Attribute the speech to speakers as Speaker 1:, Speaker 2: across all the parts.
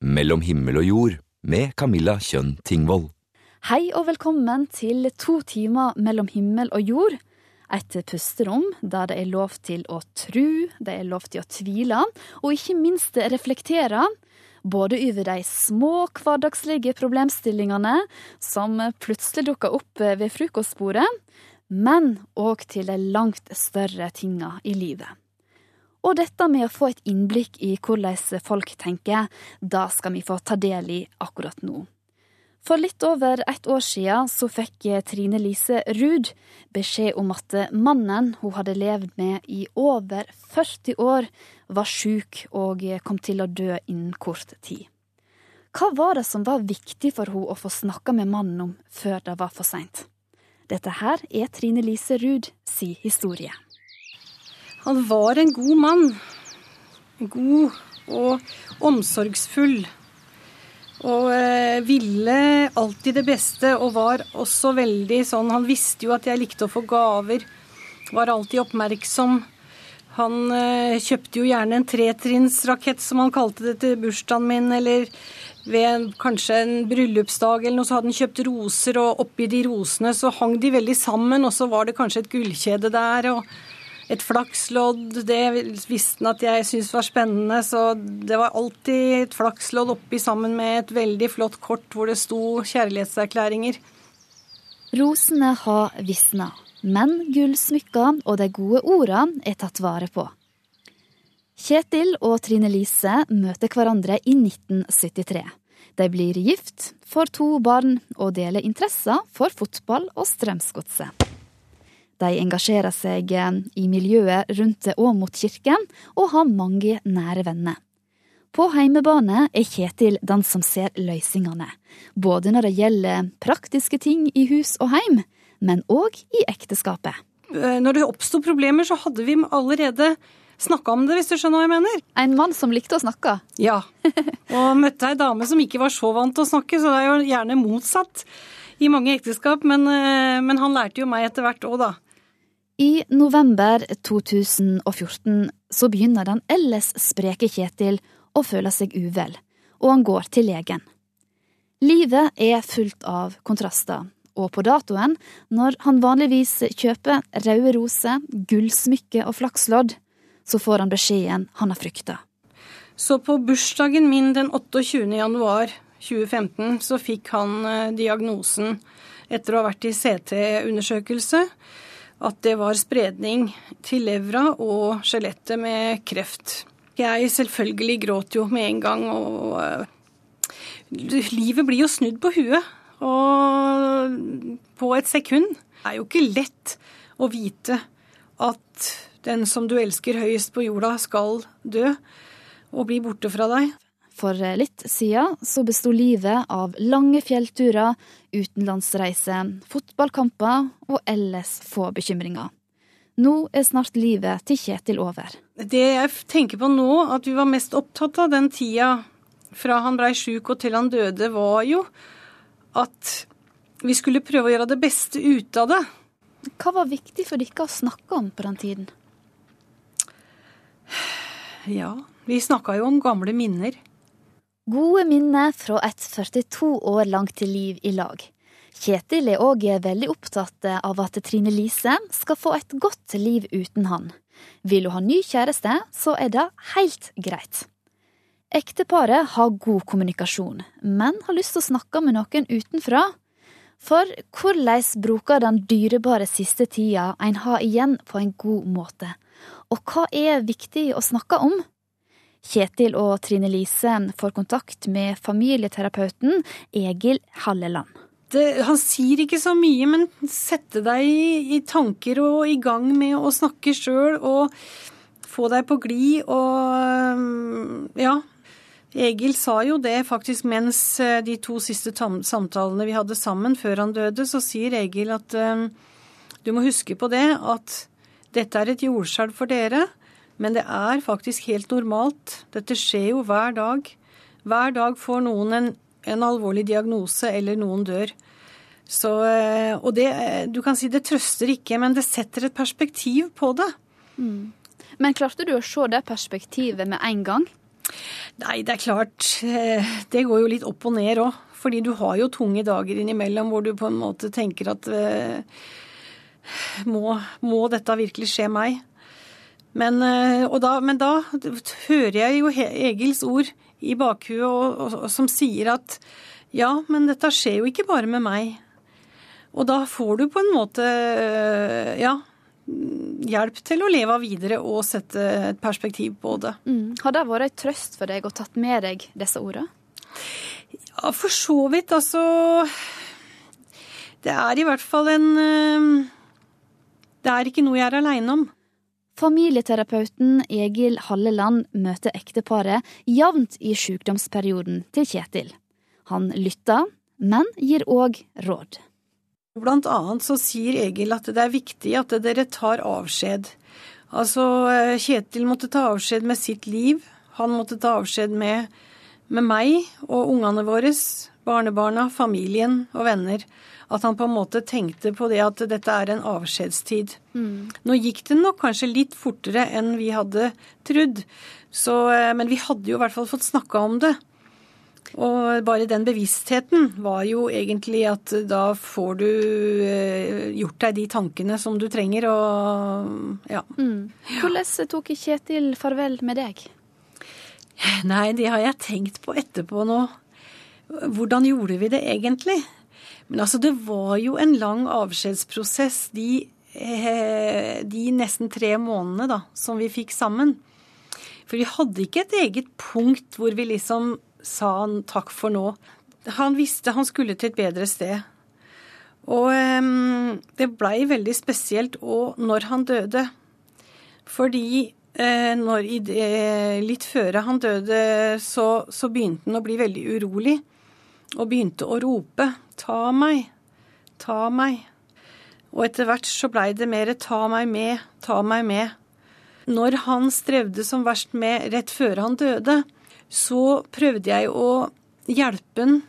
Speaker 1: Mellom himmel og jord med Camilla Kjønn Tingvoll.
Speaker 2: Hei og velkommen til to timer mellom himmel og jord. Et pusterom der det er lov til å tru, det er lov til å tvile, og ikke minst reflektere. Både over de små hverdagslige problemstillingene som plutselig dukker opp ved frokostbordet, men òg til de langt større tinga i livet. Og dette med å få et innblikk i hvordan folk tenker, da skal vi få ta del i akkurat nå. For litt over ett år siden så fikk Trine Lise Ruud beskjed om at mannen hun hadde levd med i over 40 år, var sjuk og kom til å dø innen kort tid. Hva var det som var viktig for henne å få snakka med mannen om før det var for seint? Dette her er Trine Lise Ruud si historie.
Speaker 3: Han var en god mann. God og omsorgsfull. Og eh, ville alltid det beste, og var også veldig sånn Han visste jo at jeg likte å få gaver. Var alltid oppmerksom. Han eh, kjøpte jo gjerne en tretrinnsrakett, som han kalte det, til bursdagen min, eller ved kanskje en bryllupsdag eller noe, så hadde han kjøpt roser, og oppi de rosene så hang de veldig sammen, og så var det kanskje et gullkjede der. og et flakslodd, det visste han at jeg syntes var spennende, så det var alltid et flakslodd oppi sammen med et veldig flott kort hvor det sto kjærlighetserklæringer.
Speaker 2: Rosene har visna, men gullsmykkene og de gode ordene er tatt vare på. Kjetil og Trine Lise møter hverandre i 1973. De blir gift, får to barn og deler interesser for fotball og Strømsgodset. De engasjerer seg eh, i miljøet rundt og mot kirken, og har mange nære venner. På heimebane er Kjetil den som ser løsningene, både når det gjelder praktiske ting i hus og heim, men òg i ekteskapet.
Speaker 3: Eh, når det oppsto problemer, så hadde vi allerede snakka om det, hvis du skjønner hva jeg mener.
Speaker 2: En mann som likte å snakke?
Speaker 3: Ja. Og møtte ei dame som ikke var så vant til å snakke, så det er jo gjerne motsatt i mange ekteskap. Men, eh, men han lærte jo meg etter hvert òg, da.
Speaker 2: I november 2014 så begynner den ellers spreke Kjetil å føle seg uvel, og han går til legen. Livet er fullt av kontraster, og på datoen, når han vanligvis kjøper røde roser, gullsmykker og flakslodd, så får han beskjeden han har frykta.
Speaker 3: Så på bursdagen min den 28. januar 2015 så fikk han eh, diagnosen etter å ha vært i CT-undersøkelse at det var spredning til levra og skjelettet med kreft. Jeg selvfølgelig gråt jo med en gang, og uh, livet blir jo snudd på huet. Og på et sekund. Det er jo ikke lett å vite at den som du elsker høyest på jorda, skal dø og bli borte fra deg.
Speaker 2: For litt siden så besto livet av lange fjellturer, utenlandsreiser, fotballkamper og ellers få bekymringer. Nå er snart livet til Kjetil over.
Speaker 3: Det jeg tenker på nå, at vi var mest opptatt av den tida fra han blei sjuk og til han døde, var jo at vi skulle prøve å gjøre det beste ut av det.
Speaker 2: Hva var viktig for dere å snakke om på den tiden?
Speaker 3: Ja, vi snakka jo om gamle minner.
Speaker 2: Gode minner fra et 42 år langt liv i lag. Kjetil er òg veldig opptatt av at Trine Lise skal få et godt liv uten han. Vil hun ha ny kjæreste, så er det helt greit. Ekteparet har god kommunikasjon, men har lyst til å snakke med noen utenfra. For hvordan bruker den dyrebare siste tida en har igjen på en god måte? Og hva er viktig å snakke om? Kjetil og Trine Lise får kontakt med familieterapeuten Egil Halleland.
Speaker 3: Det, han sier ikke så mye, men sette deg i, i tanker og i gang med å snakke sjøl og få deg på glid og ja. Egil sa jo det faktisk mens eh, de to siste samtalene vi hadde sammen før han døde, så sier Egil at um, du må huske på det at dette er et jordskjelv for dere. Men det er faktisk helt normalt. Dette skjer jo hver dag. Hver dag får noen en, en alvorlig diagnose, eller noen dør. Så, eh, og det, du kan si det trøster ikke, men det setter et perspektiv på det.
Speaker 2: Mm. Men klarte du å se det perspektivet med en gang?
Speaker 3: Nei, det er klart. eh, Det går jo litt opp og ned òg. Fordi du har jo tunge dager innimellom hvor du på en måte tenker at eh, må, må dette virkelig skje meg? Men, eh, og da, men da hører jeg jo Egils ord i bakhuet og, og, og, som sier at ja, men dette skjer jo ikke bare med meg. Og da får du på en måte eh, ja, hjelp til å leve videre og sette et perspektiv på det.
Speaker 2: Mm. Har det vært ei trøst for deg å tatt med deg disse ordene?
Speaker 3: Ja, for så vidt. Altså Det er i hvert fall en eh, Det er ikke noe jeg er aleine om.
Speaker 2: Familieterapeuten Egil Halleland møter ekteparet jevnt i sykdomsperioden til Kjetil. Han lytter, men gir òg råd.
Speaker 3: Blant annet så sier Egil at det er viktig at dere tar avskjed. Altså, eh, Kjetil måtte ta avskjed med sitt liv. Han måtte ta avskjed med, med meg og ungene våre, barnebarna, familien og venner. At han på en måte tenkte på det at dette er en avskjedstid. Nå gikk det nok kanskje litt fortere enn vi hadde trodd, så, eh, men vi hadde jo i hvert fall fått snakka om det. Og bare den bevisstheten var jo egentlig at da får du eh, gjort deg de tankene som du trenger, og ja.
Speaker 2: Hvordan tok Kjetil farvel med deg?
Speaker 3: Nei, det har jeg tenkt på etterpå nå. Hvordan gjorde vi det egentlig? Men altså, det var jo en lang avskjedsprosess de, eh, de nesten tre månedene da, som vi fikk sammen. For vi hadde ikke et eget punkt hvor vi liksom sa han takk for nå. Han visste han skulle til et bedre sted. Og um, det blei veldig spesielt òg når han døde. Fordi eh, når litt før han døde, så, så begynte han å bli veldig urolig. Og begynte å rope 'ta meg, ta meg'. Og etter hvert så blei det mer 'ta meg med, ta meg med'. Når han strevde som verst med rett før han døde, så prøvde jeg å hjelpe han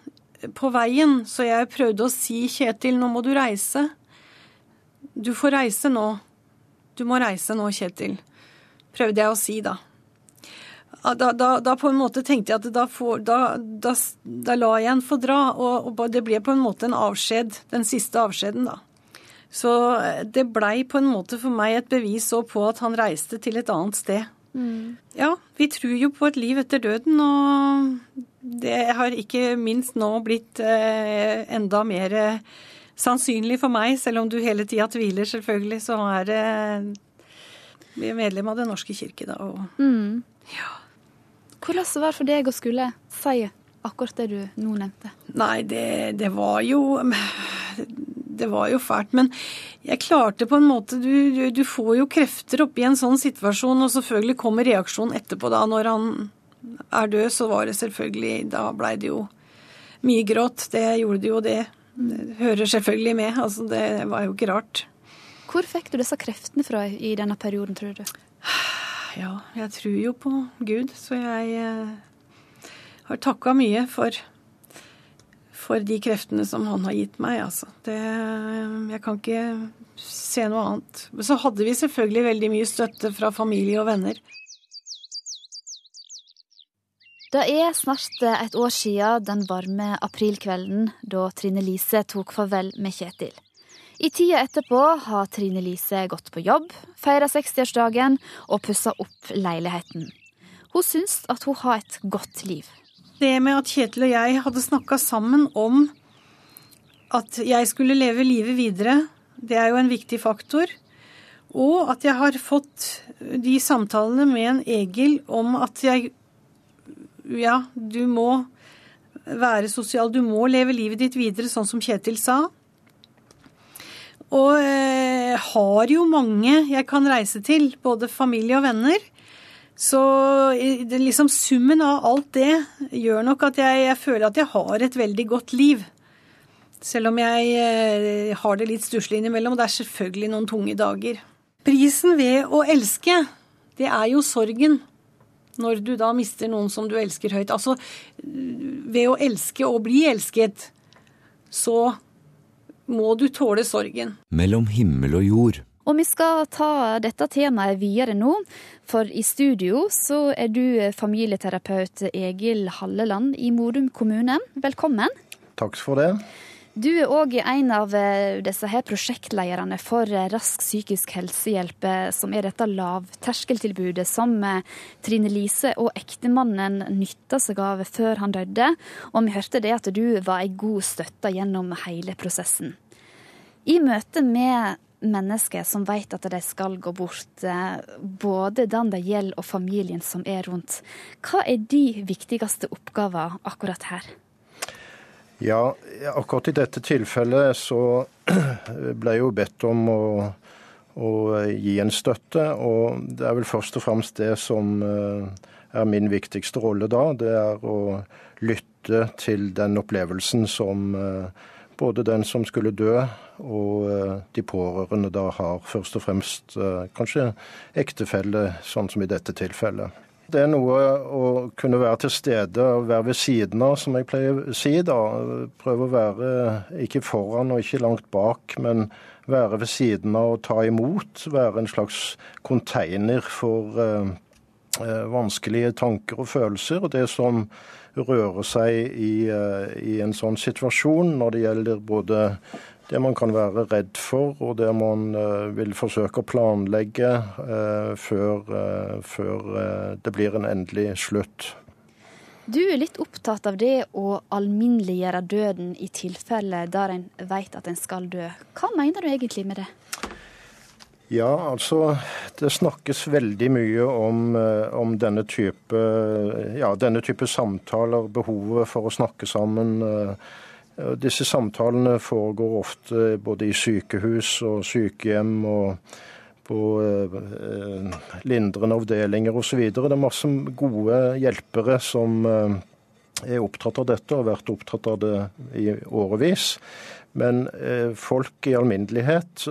Speaker 3: på veien. Så jeg prøvde å si 'Kjetil, nå må du reise'. Du får reise nå. Du må reise nå, Kjetil. Prøvde jeg å si da. Da, da, da på en måte tenkte jeg at da, får, da, la jeg han få dra, og, og det ble på en måte en avskjed. Den siste avskjeden, da. Så eh, det blei på en måte for meg et bevis på at han reiste til et annet sted. Ja, vi tror jo på et liv etter døden, og det har ikke minst nå blitt eh, enda mer eh, sannsynlig for meg, selv om du hele tida tviler, selvfølgelig, så er det er medlem av Den norske kirke, da, og
Speaker 2: Hvordan var det for deg å skulle si akkurat det du nå nevnte?
Speaker 3: Nei, det, det var jo Det var jo fælt. Men jeg klarte på en måte du, du, du får jo krefter oppi en sånn situasjon, og selvfølgelig kommer reaksjonen etterpå, da. Når han er død, så var det selvfølgelig Da blei det jo mye gråt. Det gjorde det jo, det. Det hører selvfølgelig med. Altså, det var jo ikke rart.
Speaker 2: Hvor fikk du disse kreftene fra i denne perioden, tror du?
Speaker 3: Ja, jeg tror jo på Gud, så jeg eh, har takka mye for, for de kreftene som han har gitt meg, altså. Det, jeg kan ikke se noe annet. Så hadde vi selvfølgelig veldig mye støtte fra familie og venner.
Speaker 2: Det er snart et år siden den varme aprilkvelden da Trine Lise tok farvel med Kjetil. I tida etterpå har Trine Lise gått på jobb, feira 60-årsdagen og pussa opp leiligheten. Hun syns at hun har et godt liv.
Speaker 3: Det med at Kjetil og jeg hadde snakka sammen om at jeg skulle leve livet videre, det er jo en viktig faktor. Og at jeg har fått de samtalene med en Egil om at jeg Ja, du må være sosial, du må leve livet ditt videre, sånn som Kjetil sa. Og eh, har jo mange jeg kan reise til, både familie og venner. Så liksom summen av alt det gjør nok at jeg, jeg føler at jeg har et veldig godt liv. Selv om jeg eh, har det litt stusslig innimellom, og det er selvfølgelig noen tunge dager. Prisen ved å elske, det er jo sorgen. Når du da mister noen som du elsker høyt. Altså, ved å elske og bli elsket, så må du tåle sorgen.
Speaker 1: Mellom himmel og jord
Speaker 2: Og vi skal ta dette temaet videre nå, for i studio så er du familieterapeut Egil Halleland i Modum kommune. Velkommen.
Speaker 4: Takk for det.
Speaker 2: Du er òg en av eh, disse her prosjektlederne for eh, Rask psykisk helsehjelp, eh, som er dette lavterskeltilbudet som Trine Lise og ektemannen nytta seg av før han døde. Og vi hørte det at du var ei god støtte gjennom hele prosessen. I møte med mennesker som vet at de skal gå bort, både den det gjelder og familien som er rundt, hva er de viktigste oppgaver akkurat her?
Speaker 4: Ja, akkurat i dette tilfellet så ble jeg jo bedt om å, å, gi en støtte. Og det er vel først og fremst det som eh, er min viktigste rolle da. Det er å lytte til den opplevelsen som eh, både den som skulle dø og eh, de pårørende da har. Først og fremst kanskje ektefelle, sånn som i dette tilfellet. Det er noe å kunne være til stede og være ved siden av, som jeg pleier å si. da. Prøve å være ikke foran og ikke langt bak, men være ved siden av og ta imot. Være en slags container for eh, eh vanskelige tanker og følelser. Og det som rører seg i, eh, i en sånn situasjon når det gjelder både det man kan være redd for, og det man uh, vil forsøke å planlegge uh, før, uh, før det blir en endelig slutt.
Speaker 2: Du er litt opptatt av det å alminneliggjøre døden i tilfeller der en vet at en skal dø. Hva mener du egentlig med det?
Speaker 4: Ja, altså det snakkes veldig mye om, om denne, type, ja, denne type samtaler, behovet for å snakke sammen disse samtalene foregår ofte både i sykehus og sykehjem og på eh, lindrende avdelinger osv. Det er masse gode hjelpere som eh, er opptatt av dette og har vært opptatt av det i årevis. Men eh, folk i alminnelighet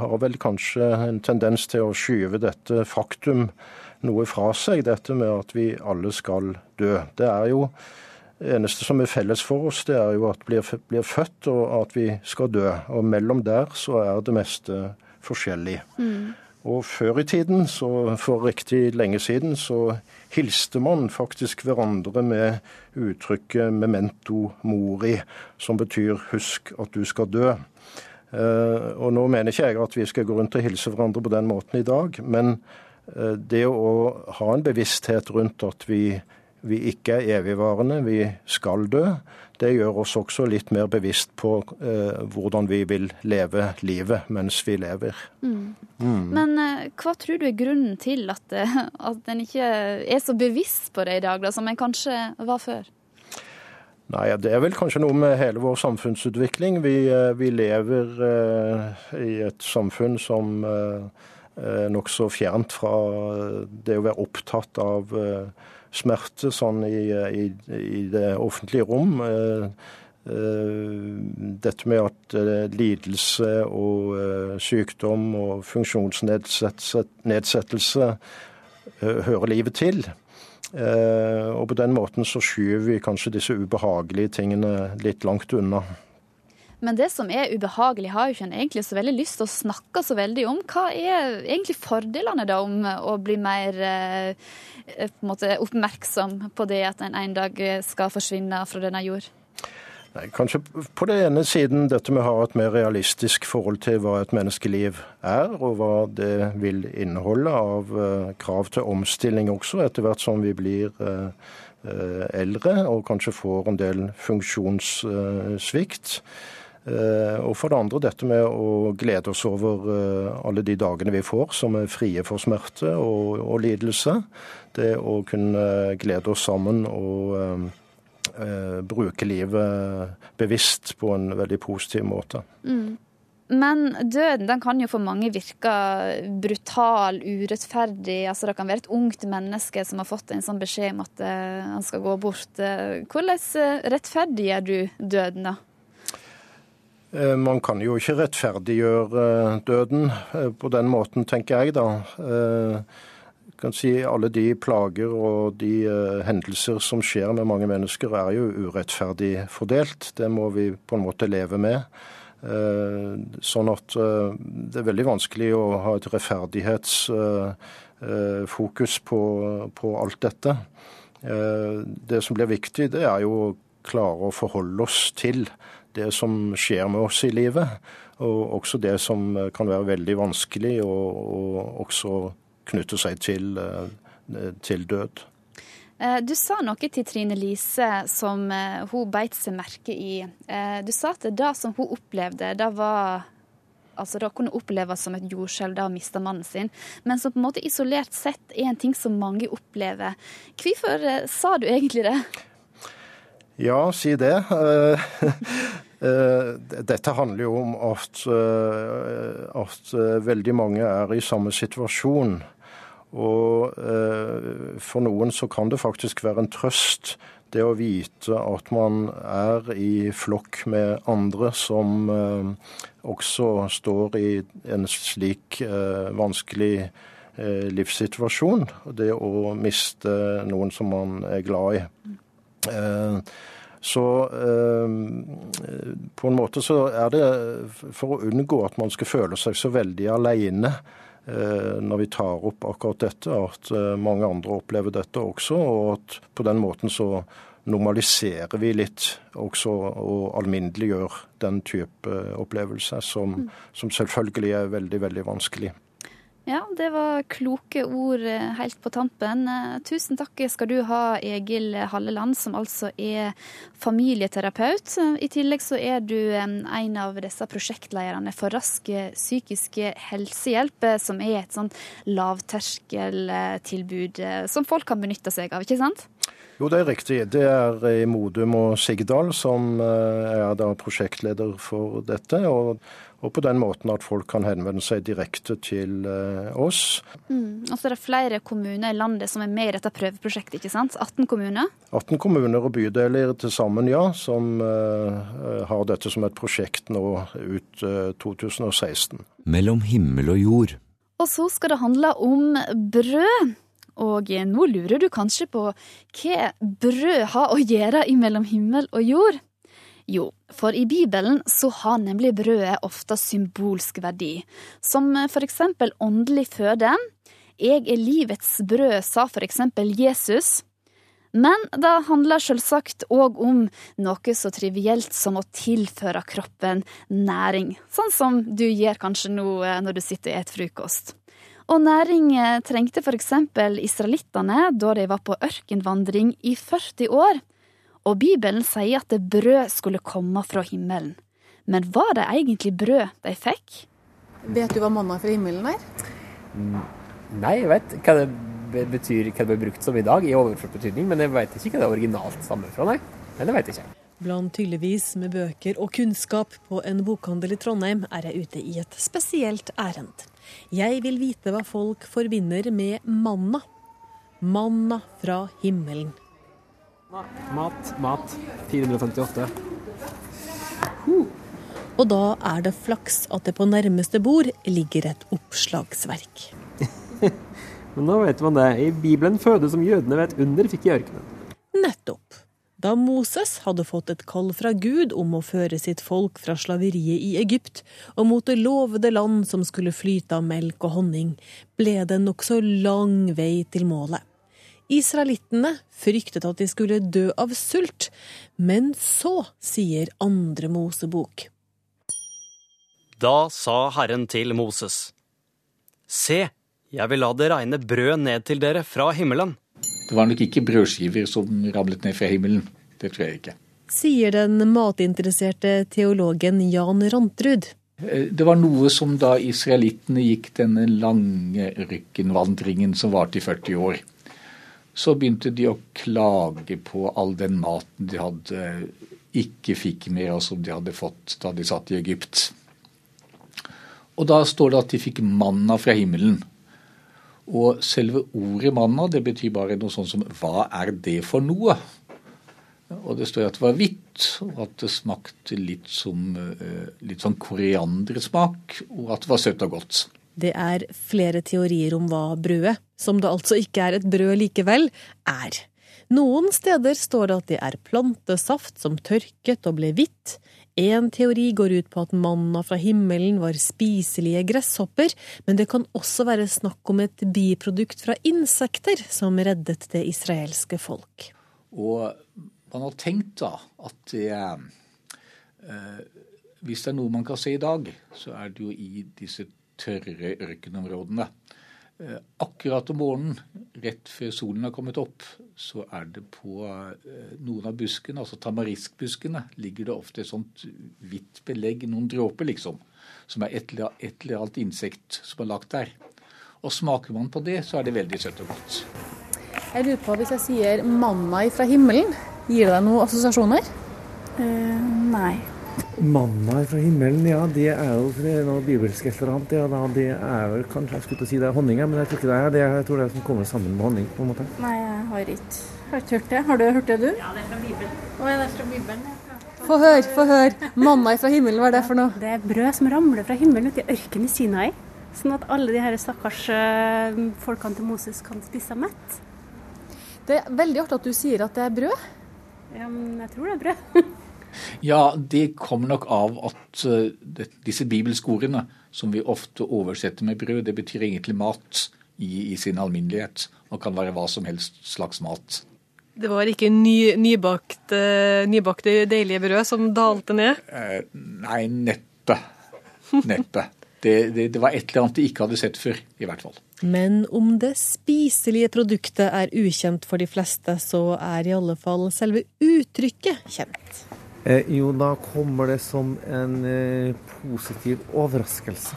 Speaker 4: har vel kanskje en tendens til å skyve dette faktum noe fra seg, dette med at vi alle skal dø. Det er jo det eneste som er felles for oss, det er jo at vi blir født og at vi skal dø. Og mellom der så er det meste forskjellig. Mm. Og før i tiden, så for riktig lenge siden, så hilste man faktisk hverandre med uttrykket 'memento mori', som betyr 'husk at du skal dø'. Uh, og nå mener ikke jeg at vi skal gå rundt og hilse hverandre på den måten i dag, men uh, det å ha en bevissthet rundt at vi vi ikke er evigvarende, vi skal dø. Det gjør oss også litt mer bevisst på eh, hvordan vi vil leve livet mens vi lever. Mm.
Speaker 2: Mm. Men eh, hva tror du er grunnen til at, eh, at en ikke er så bevisst på det i dag, da, som en kanskje var før?
Speaker 4: Nei, Det er vel kanskje noe med hele vår samfunnsutvikling. Vi, eh, vi lever eh, i et samfunn som eh, er nokså fjernt fra det å være opptatt av smerte sånn i, i, i det offentlige rom. Eh, eh, dette med at eh, lidelse og sykdom og funksjonsnedsettelse hører livet til. Og på den måten så skyver vi kanskje disse ubehagelige tingene litt langt unna.
Speaker 2: Men det som er ubehagelig, har jo ikke en egentlig så veldig lyst til å snakke så veldig om. Hva er egentlig fordelene da om å bli mer eh, på måte oppmerksom på det at en en dag skal forsvinne fra denne jord?
Speaker 4: Nei, kanskje på den ene siden dette med å ha et mer realistisk forhold til hva et menneskeliv er, og hva det vil inneholde av eh, krav til omstilling også, etter hvert som vi blir uh, uh, eldre og kanskje får en del funksjonssvikt. Eh, og for det andre dette med å glede oss over eh, alle de dagene vi får som er frie for smerte og, og lidelse. Det å kunne glede oss sammen og eh, bruke livet bevisst på en veldig positiv måte. Mm.
Speaker 2: Men døden den kan jo for mange virke brutal, urettferdig. Altså Det kan være et ungt menneske som har fått en sånn beskjed om at han skal gå bort. Hvordan rettferdiggjør du døden, da?
Speaker 4: Eh, man kan jo ikke rettferdiggjøre eh, døden eh, på den måten, tenker jeg da. Jeg kan si Alle de plager og de hendelser som skjer med mange mennesker, er jo urettferdig fordelt. Det må vi på en måte leve med. Sånn at det er veldig vanskelig å ha et rettferdighetsfokus på, på alt dette. Det som blir viktig, det er jo å klare å forholde oss til det som skjer med oss i livet. Og også det som kan være veldig vanskelig, og, også knytte seg til, eh, til død.
Speaker 2: Eh, du sa noe til Trine Lise som eh, hun beit seg merke i. Du sa at det som hun opplevde, det var altså det kunne oppleves som et jordskjelv da hun miste mannen sin, men som på en måte isolert sett er en ting som mange opplever. Hvorfor sa du egentlig det?
Speaker 4: Ja, si det. Eh, dette handler jo om at, eh, at eh, veldig mange er i samme situasjon. Og for noen så kan det faktisk være en trøst det å vite at man er i flokk med andre som også står i en slik vanskelig livssituasjon. Det å miste noen som man er glad i. Så eh, på en måte så er det for å unngå at man skal føle seg så veldig alene eh, når vi tar opp akkurat dette, at eh, mange andre opplever dette også, og at på den måten så normaliserer vi litt også og alminneliggjør den type opplevelse, som, mm. som selvfølgelig er veldig, veldig vanskelig.
Speaker 2: Ja, det var kloke ord eh, helt på tampen. Eh, tusen takk skal du ha, Egil Halleland, som altså er familieterapeut. I tillegg så er du en av disse prosjektlederne for Rask psykisk helsehjelp, eh, som er et sånt lavterskeltilbud som folk kan benytte seg av, ikke sant?
Speaker 4: Jo, det er riktig. Det er i Modum og Sigdal som er prosjektleder for dette. og og på den måten at folk kan henvende seg direkte til eh, oss.
Speaker 2: Mm. Og så er det flere kommuner i landet som er med i dette prøveprosjektet, ikke sant? 18 kommuner?
Speaker 4: 18 kommuner og bydeler til sammen, ja, som uh, har dette som et prosjekt nå ut uh, 2016.
Speaker 1: Mellom himmel og jord.
Speaker 2: Og så skal det handle om brød. Og nå lurer du kanskje på hva brød har å gjøre i mellom himmel og jord? Jo, for i Bibelen så har nemlig brødet ofte symbolsk verdi, som for eksempel åndelig føde. Jeg er livets brød, sa for eksempel Jesus. Men det handler selvsagt òg om noe så trivielt som å tilføre kroppen næring, sånn som du gjør kanskje nå eh, når du sitter og et frokost. Og næring eh, trengte for eksempel israelittene da de var på ørkenvandring i 40 år. Og Bibelen sier at det brød skulle komme fra himmelen. Men var det egentlig brød de fikk?
Speaker 5: Vet du hva manna fra himmelen er?
Speaker 6: Mm, nei, jeg vet hva det betyr, hva det ble brukt som i dag, i overført betydning. Men jeg vet ikke hva det originalt stammer fra, nei. Men det vet jeg ikke.
Speaker 7: Blant tydeligvis med bøker og kunnskap på en bokhandel i Trondheim er jeg ute i et spesielt ærend. Jeg vil vite hva folk forbinder med manna. Manna fra himmelen.
Speaker 6: Mat, mat. 458.
Speaker 7: Uh. Og da er det flaks at det på nærmeste bord ligger et oppslagsverk.
Speaker 6: Men nå vet man det. I Bibelen fødes som jødene ved et under fikk i ørkenen.
Speaker 7: Nettopp. Da Moses hadde fått et kall fra Gud om å føre sitt folk fra slaveriet i Egypt og mot det lovede land som skulle flyte av melk og honning, ble det nokså lang vei til målet. Israelittene fryktet at de skulle dø av sult, men så sier andre Mosebok.
Speaker 8: Da sa Herren til Moses, Se, jeg vil la det regne brød ned til dere fra himmelen.
Speaker 9: Det var nok ikke brødskiver som ramlet ned fra himmelen. Det tror jeg ikke.
Speaker 7: Sier den matinteresserte teologen Jan Rantrud.
Speaker 9: Eh, det var noe som da israelittene gikk denne lange rykkenvandringen som varte i 40 år så begynte de å klage på all den maten de hadde ikke fikk med, og som de hadde fått da de satt i Egypt. Og da står det at de fikk manna fra himmelen. Og selve ordet manna, det betyr bare noe sånt som hva er det for noe? Og det står at det var hvitt, og at det smakte litt som eh, litt sånn koriandersmak, og at det var søtt og godt.
Speaker 7: Det er flere teorier om hva brødet, som det altså ikke er et brød likevel, er. Noen steder står det at det er plantesaft som tørket og ble hvitt. En teori går ut på at manna fra himmelen var spiselige gresshopper, men det kan også være snakk om et biprodukt fra insekter som reddet det israelske folk.
Speaker 9: Og man har tenkt da at det eh, Hvis det er noe man kan se i dag, så er det jo i disse tørre ørkenområdene. Eh, akkurat om morgenen, rett før solen har kommet opp, så er det på eh, noen av buskene, altså tamariskbuskene, ligger det ofte et sånt hvitt belegg, noen dråper liksom, som er et eller, et eller annet insekt som er lagt der. Og smaker man på det, så er det veldig søtt og godt.
Speaker 5: Jeg lurer på, Hvis jeg sier 'manna fra himmelen', gir det deg noen assosiasjoner?
Speaker 10: Uh, nei.
Speaker 11: Manna fra himmelen, ja det er jo det er noe bibelsk et eller annet. Ja, da, det er vel kanskje jeg skulle til å si det er honning, men jeg tror ikke det er det. Jeg tror det er som kommer sammen med honning. på en måte.
Speaker 10: Nei, jeg har ikke, har ikke hørt det. Har du hørt det, du?
Speaker 5: Ja, det er fra Bibelen.
Speaker 10: Å, det er fra Bibelen, ja.
Speaker 5: Få høre, få høre. Manna fra himmelen, hva er det for noe?
Speaker 10: Det er brød som ramler fra himmelen ute i ørkenen i Sinai. Sånn at alle de her stakkars uh, folkene til Moses kan spise seg mett.
Speaker 5: Det er veldig artig at du sier at det er brød.
Speaker 10: Ja, men jeg tror det er brød.
Speaker 9: Ja, det kommer nok av at uh, disse bibelske ordene, som vi ofte oversetter med brød, det betyr egentlig mat i, i sin alminnelighet, og kan være hva som helst slags mat.
Speaker 12: Det var ikke ny, nybakte, nybakte, deilige brød som dalte ned?
Speaker 9: Eh, nei, neppe. Neppe. Det, det, det var et eller annet de ikke hadde sett før, i hvert fall.
Speaker 7: Men om det spiselige produktet er ukjent for de fleste, så er i alle fall selve uttrykket kjent.
Speaker 11: Eh, jo, da kommer det som en eh, positiv overraskelse.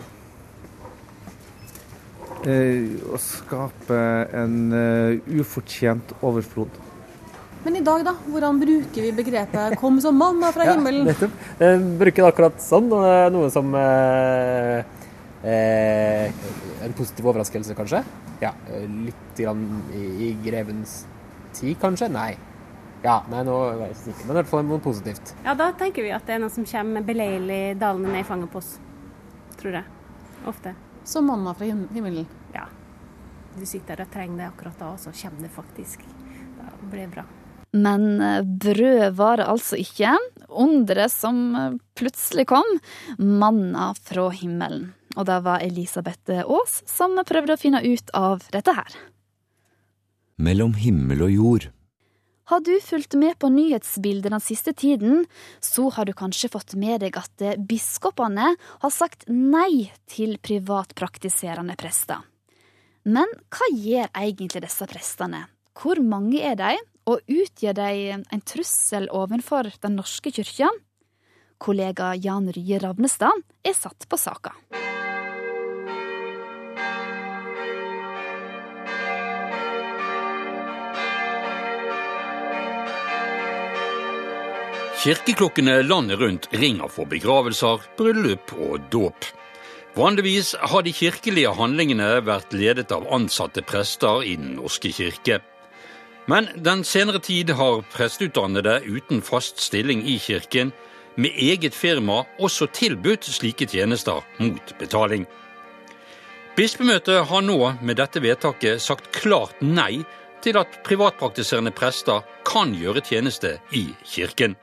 Speaker 11: Eh, å skape en uh, ufortjent overflod.
Speaker 5: Men i dag, da? Hvordan bruker vi begrepet 'kom som manna fra himmelen'?
Speaker 6: Ja, nettopp. Bruker det akkurat sånn. Noe som eh, eh, en positiv overraskelse, kanskje. Ja, Litt grann i, i grevens tid, kanskje? Nei. Ja, nei, nå vet jeg ikke, men i hvert fall noe positivt.
Speaker 10: Ja, da tenker vi at det er noe som kommer beleilig dalende ned i fanget på oss. Tror jeg. Ofte.
Speaker 5: Som manna fra himmelen?
Speaker 10: Ja. Du sitter der og trenger det akkurat da, og så kommer det faktisk. Da blir det bra.
Speaker 2: Men brød var det altså ikke. Underet som plutselig kom, manna fra himmelen. Og det var Elisabeth Aas som prøvde å finne ut av dette her.
Speaker 1: Mellom himmel og jord.
Speaker 2: Har du fulgt med på nyhetsbildet den siste tiden, så har du kanskje fått med deg at biskopene har sagt nei til privatpraktiserende prester. Men hva gjør egentlig disse prestene? Hvor mange er de, og utgjør de en trussel overfor Den norske kyrkja? Kollega Jan Rye Ravnestad er satt på saka.
Speaker 13: Kirkeklokkene landet rundt ringer for begravelser, bryllup og dåp. Vanligvis har de kirkelige handlingene vært ledet av ansatte prester i Den norske kirke. Men den senere tid har presteutdannede uten fast stilling i kirken med eget firma også tilbudt slike tjenester mot betaling. Bispemøtet har nå med dette vedtaket sagt klart nei til at privatpraktiserende prester kan gjøre tjeneste i kirken.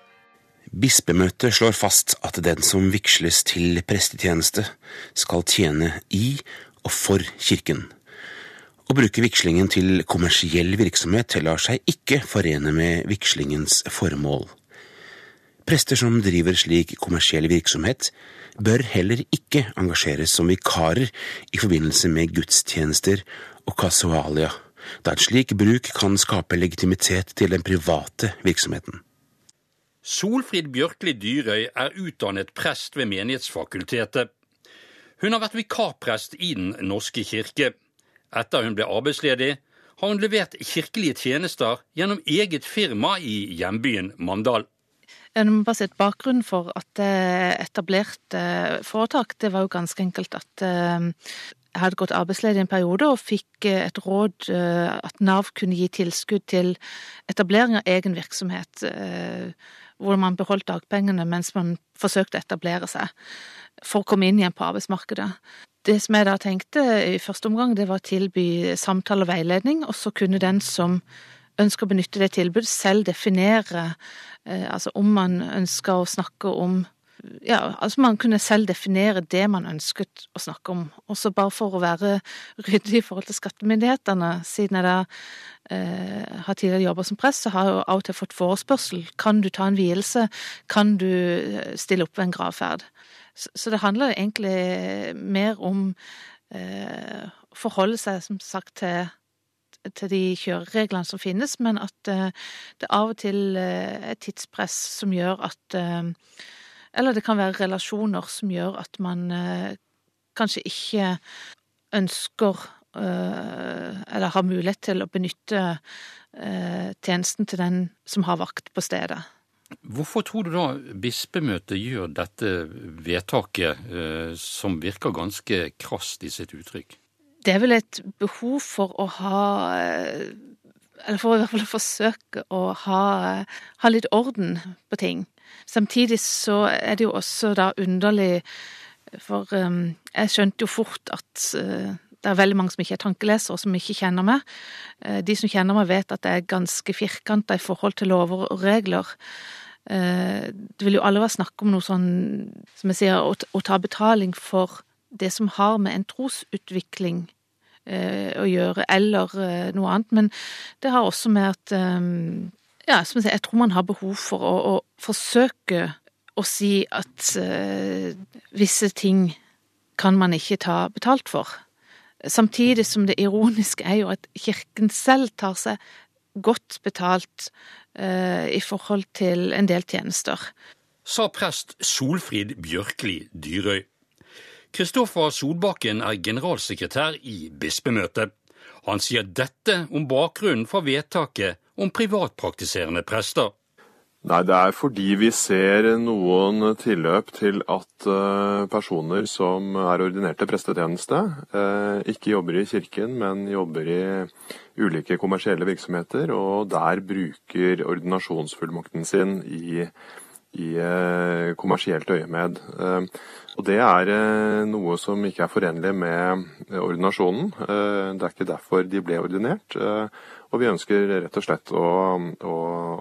Speaker 14: Bispemøtet slår fast at den som vigsles til prestetjeneste, skal tjene i og for kirken. Å bruke vigslingen til kommersiell virksomhet lar seg ikke forene med vigslingens formål. Prester som driver slik kommersiell virksomhet, bør heller ikke engasjeres som vikarer i forbindelse med gudstjenester og kasualia, da en slik bruk kan skape legitimitet til den private virksomheten.
Speaker 13: Solfrid Bjørkli Dyrøy er utdannet prest ved Menighetsfakultetet. Hun har vært vikarprest i Den norske kirke. Etter hun ble arbeidsledig, har hun levert kirkelige tjenester gjennom eget firma i hjembyen Mandal.
Speaker 15: En må bare si Bakgrunnen for at jeg etablerte foretak, det var jo ganske enkelt at eh, jeg hadde gått arbeidsledig en periode og fikk eh, et råd eh, at Nav kunne gi tilskudd til etablering av egen virksomhet, hvor man beholdt dagpengene mens man forsøkte å etablere seg for å komme inn igjen på arbeidsmarkedet. Det som jeg da tenkte i første omgang, det var å tilby samtale og veiledning, og så kunne den som ønsker å benytte det tilbudet, selv definere altså om man ønsker å snakke om ja, altså man kunne selv definere det man ønsket å snakke om. Også bare for å være ryddig i forhold til skattemyndighetene, siden jeg da eh, har tidligere jobba som prest, så har jeg jo av og til fått forespørsel. Kan du ta en vielse? Kan du eh, stille opp ved en gravferd? Så, så det handler egentlig mer om eh, forholde seg, som sagt, til til de kjørereglene som finnes, men at uh, det av og til uh, er tidspress som gjør at eller det kan være relasjoner som gjør at man eh, kanskje ikke ønsker eh, eller har mulighet til å benytte eh, tjenesten til den som har vakt på stedet.
Speaker 13: Hvorfor tror du da bispemøtet gjør dette vedtaket, eh, som virker ganske krast i sitt uttrykk?
Speaker 15: Det er vel et behov for å ha eh, Eller for i hvert fall å forsøke å ha, ha litt orden på ting. Samtidig så er det jo også da underlig, for um, jeg skjønte jo fort at uh, det er veldig mange som ikke er tankelesere, og som ikke kjenner meg. Uh, de som kjenner meg, vet at jeg er ganske firkanta i forhold til lover og regler. Uh, det vil jo aldri være snakk om noe sånn, som jeg sier, å, ta betaling for det som har med en trosutvikling å gjøre, eller noe annet. Men det har også med at um, ja, som jeg sier, jeg tror man har behov for å, å forsøke å si at uh, visse ting kan man ikke ta betalt for. Samtidig som det ironiske er jo at Kirken selv tar seg godt betalt uh, i forhold til en del tjenester.
Speaker 13: Sa prest Solfrid Bjørkli Dyrøy. Kristoffer Solbakken er generalsekretær i bispemøtet. Han sier dette om bakgrunnen for vedtaket om privatpraktiserende prester.
Speaker 16: Nei, det er fordi vi ser noen tilløp til at uh, personer som er ordinerte prestetjeneste, uh, ikke jobber i kirken, men jobber i ulike kommersielle virksomheter, og der bruker ordinasjonsfullmakten sin i, i uh, kommersielt øyemed. Og Det er noe som ikke er forenlig med ordinasjonen. Det er ikke derfor de ble ordinert. Og vi ønsker rett og slett å, å,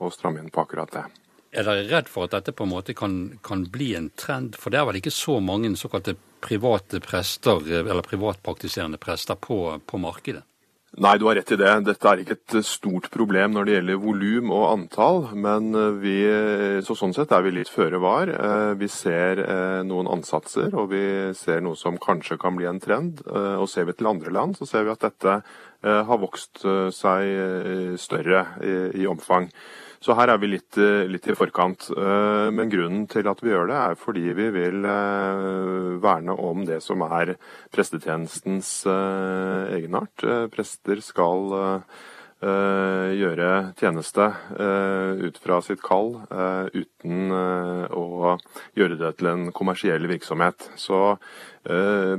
Speaker 16: å stramme inn på akkurat det.
Speaker 13: Er dere redd for at dette på en måte kan, kan, bli en trend? For det er vel ikke så mange såkalte private prester, eller privatpraktiserende prester, på, på markedet?
Speaker 16: Nei, du har rett i det. Dette er ikke et stort problem når det gjelder volum og antall. Men vi, så sånn sett er vi litt føre var. Eh, vi ser eh, noen ansatser, og vi ser noe som kanskje kan bli en trend. Eh, og ser vi til andre land, så ser vi at dette Eh, har vokst eh, seg eh, større i, omfang. Så her er vi litt, litt, i forkant. Men grunnen til at vi gjør det, er fordi vi vil verne om det som er prestetjenestens egenart. Prester skal gjøre tjeneste ut fra sitt kall uten å gjøre det til en kommersiell virksomhet. Så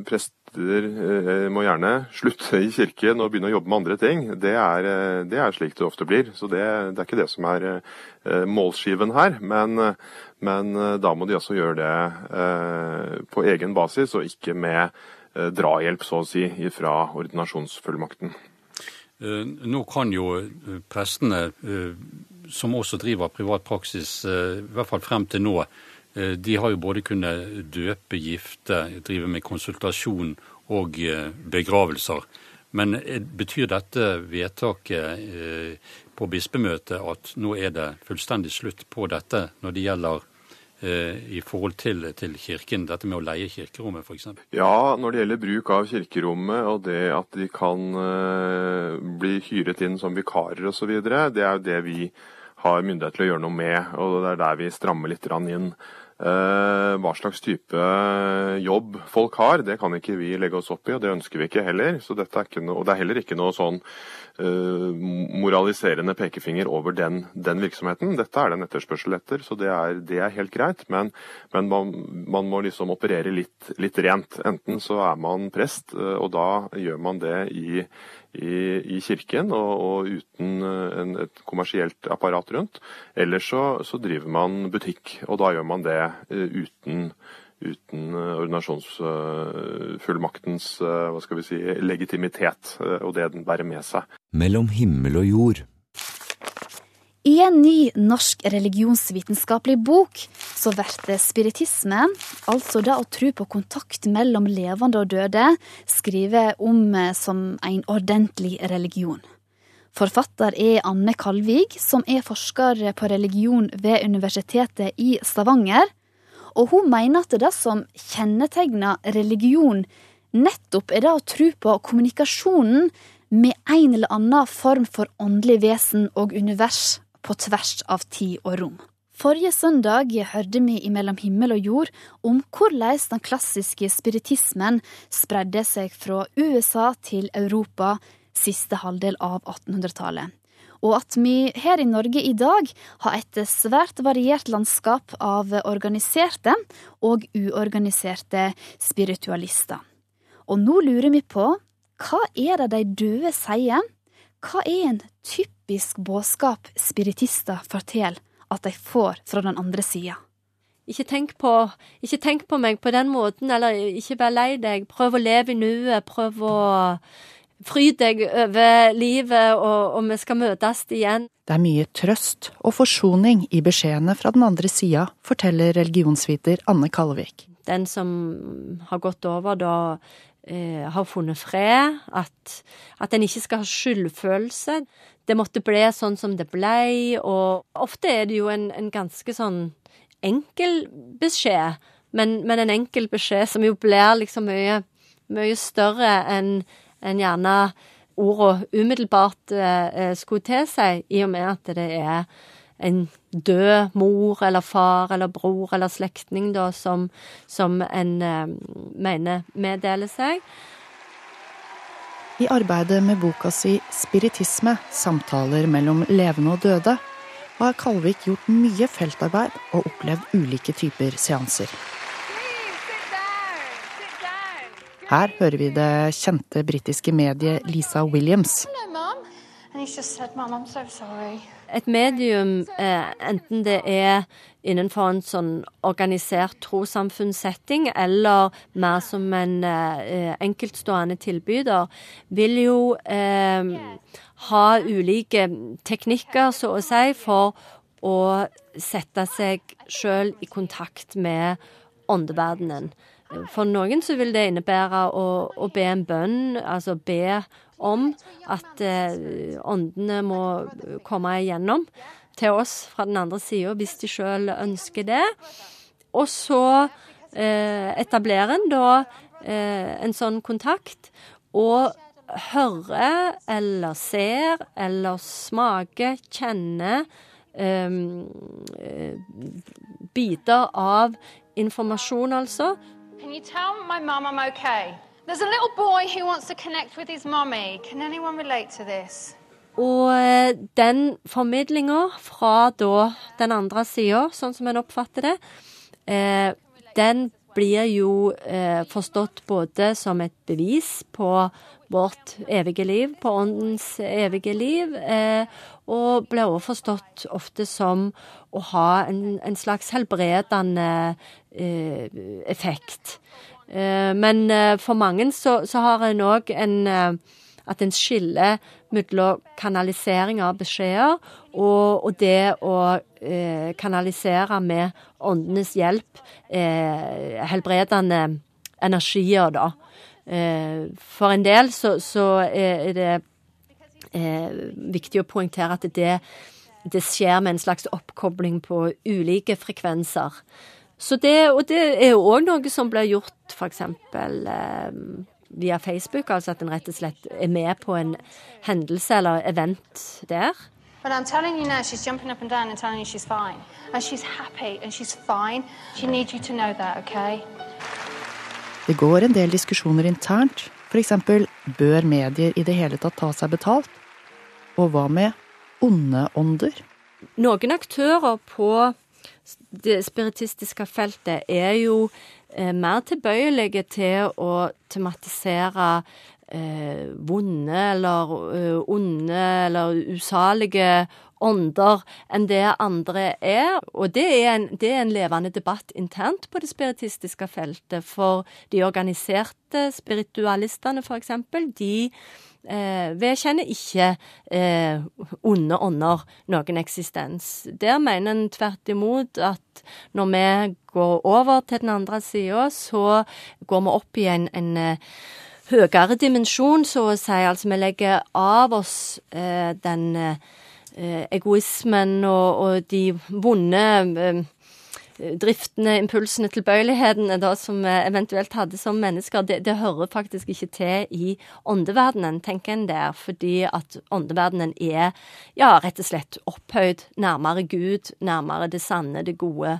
Speaker 16: prest eh, må gjerne slutte i kirken og begynne å jobbe med andre ting. Det er, eh, det er slik det ofte blir. Så det, det, er ikke det som er eh, målskiven her. Men, men da må de også gjøre det på egen basis, og ikke med drahjelp, så å si, fra ordinasjonsfullmakten.
Speaker 13: Nå kan jo prestene, som også driver privat praksis, i hvert fall frem til nå, Eh, de har jo både kunnet døpe, gifte, drive med konsultasjon og eh, begravelser. Men eh, betyr dette vedtaket på bispemøtet at nå er det fullstendig slutt på dette når det gjelder i forhold til, til, kirken, dette med å leie kirkerommet f.eks.?
Speaker 16: Ja, når det gjelder bruk av kirkerommet og det at de kan bli hyret inn som vikarer osv., det er jo det vi har myndighet til å gjøre noe med. og Det er der vi strammer litt inn. Eh, hva slags type jobb folk har, det kan ikke vi legge oss opp i, og det ønsker vi ikke heller. Så dette er ikke noe, og det er heller ikke noe sånn uh, moraliserende pekefinger over den, den, virksomheten. Dette er det en etterspørsel etter, så det er, det er helt greit. Men, men man, man, må liksom operere litt, litt, rent. Enten så er man prest, og da gjør man det i i, i kirken og, og uten eh, en, et kommersielt apparat rundt. Ellers så, så, driver man butikk, og da gjør man det eh, uten, uten eh, ordinasjonsfullmaktens hva skal vi si, legitimitet og det den bærer med seg.
Speaker 1: Mellom himmel og jord.
Speaker 2: I en ny norsk religionsvitenskapelig bok så blir spiritisme, altså det å tro på kontakt mellom levende og døde, skrevet om eh, som en ordentlig religion. Forfatter er Anne Kalvig, som er forsker på religion ved Universitetet i Stavanger. Og hun mener at det som kjennetegner religion, nettopp er det å tro på kommunikasjonen med en eller annen form for åndelig vesen og univers på tvers av tid og rom. Forrige søndag hørte vi i Mellom himmel og jord om hvordan den klassiske spiritismen spredde seg fra USA til Europa siste halvdel av 1800-tallet. Og at vi her i Norge i dag har et svært variert landskap av organiserte og uorganiserte spiritualister. Og nå lurer vi på hva er det de døde sier? Hva er en typisk budskap spiritister forteller at de får fra den andre sida?
Speaker 17: Ikke tenk, på, ikke tenk på meg på den måten, eller ikke vær lei deg. Prøv å leve i nuet. Prøv å fry deg over livet, og, og vi skal møtes igjen.
Speaker 18: Det er mye trøst og forsoning i beskjedene fra den andre sida, forteller religionsviter Anne Kalvik.
Speaker 17: Den som har gått over da eh, har funnet fred, at, at en ikke skal ha skyldfølelse. Det måtte bli sånn som det blei, og ofte er det jo en, en ganske sånn enkel beskjed, men, men, en enkel beskjed som jo blir liksom mye, mye større enn en gjerne ordene umiddelbart eh, skulle seg i og med at det er en død mor eller far eller bror eller slektning da, som, som en eh, mener meddeler seg.
Speaker 18: I arbeidet med boka si 'Spiritisme samtaler mellom levende og døde' har Kalvik gjort mye feltarbeid og opplevd ulike typer seanser. Her hører vi det kjente britiske mediet Lisa Williams.
Speaker 17: Et medium, eh, enten det er innenfor en sånn organisert trossamfunnssetting eller mer som en eh, enkeltstående tilbyder, vil jo eh, ha ulike teknikker, så å si, for å sette seg sjøl i kontakt med åndeverdenen. For noen så vil det innebære å, å be en bønn, altså be om at eh, åndene må komme igjennom til oss fra den andre sida hvis de sjøl ønsker det. Og så eh, etablerer en da eh, en sånn kontakt, og hører eller ser eller smaker, kjenner ehm, eh, biter av informasjon, altså,
Speaker 19: Can you tell my mum I'm okay? There's a little boy who wants to connect with his mommy. Can anyone relate to this?
Speaker 17: Og eh, den formidlinga fra da den andre sida, sånn som en oppfatter det, eh, den blir jo eh, forstått både som et bevis på vårt evige liv, på åndens evige liv, eh, og blir også forstått ofte som å ha en, en slags helbredende eh, effekt. Eh, men eh, for mange så, så har en òg en eh, at en skiller mellom kanalisering av beskjeder og, og det å eh, kanalisere med åndenes hjelp eh, helbredende energier, da. Eh, for en del så, så er det viktig å poengtere at det, det skjer med en slags oppkobling på ulike frekvenser. Så det, og det er jo òg noe som blir gjort f.eks. Eh, via Facebook, altså at en rett og slett er med på en hendelse eller event der.
Speaker 19: But I'm telling you now, she's jumping up and down and telling you she's fine. And she's happy and she's fine. She needs you to know that, okay?
Speaker 18: Det går en del diskusjoner internt. F.eks. bør medier i det hele tatt ta seg betalt? Og hva med onde ånder?
Speaker 17: Noen aktører på det spiritistiske feltet er jo eh, mer tilbøyelige til å tematisere eh, vonde eller eh, onde eller usalige ånder enn det andre er. Og det er, en, det er en levende debatt internt på det spiritistiske feltet. For de organiserte spiritualistene, f.eks., de eh, vedkjenner ikke eh, onde ånder noen eksistens. Der mener en tvert imot at når vi går over til den andre sida, så går vi opp i en, en eh, høyere dimensjon, så å si. Altså vi legger av oss eh, den eh, egoismen og, og de vonde eh, driftene, impulsene, tilbøyelighetene da, som vi eventuelt hadde som mennesker, det, det, hører faktisk ikke til i åndeverdenen, tenker en der. Fordi at åndeverdenen er ja, rett og slett opphøyd nærmere Gud, nærmere det sanne, det gode.